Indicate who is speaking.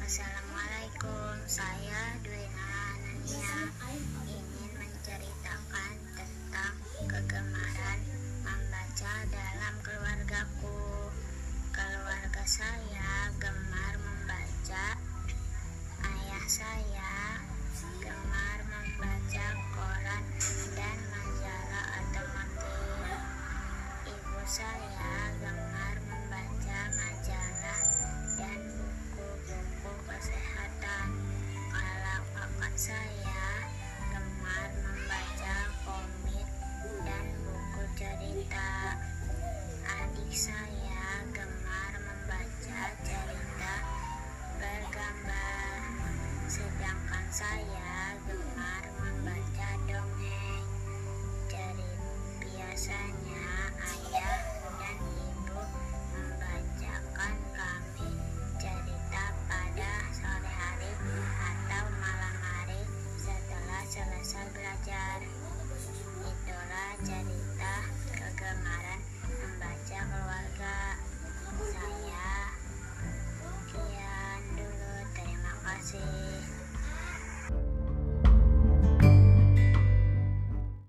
Speaker 1: Assalamualaikum, saya Duena Anania ingin menceritakan tentang kegemaran membaca dalam keluargaku. Keluarga saya gemar membaca. Ayah saya gemar membaca koran dan majalah otomotif. Ibu saya gemar saya gemar membaca komik dan buku cerita. Adik saya dad.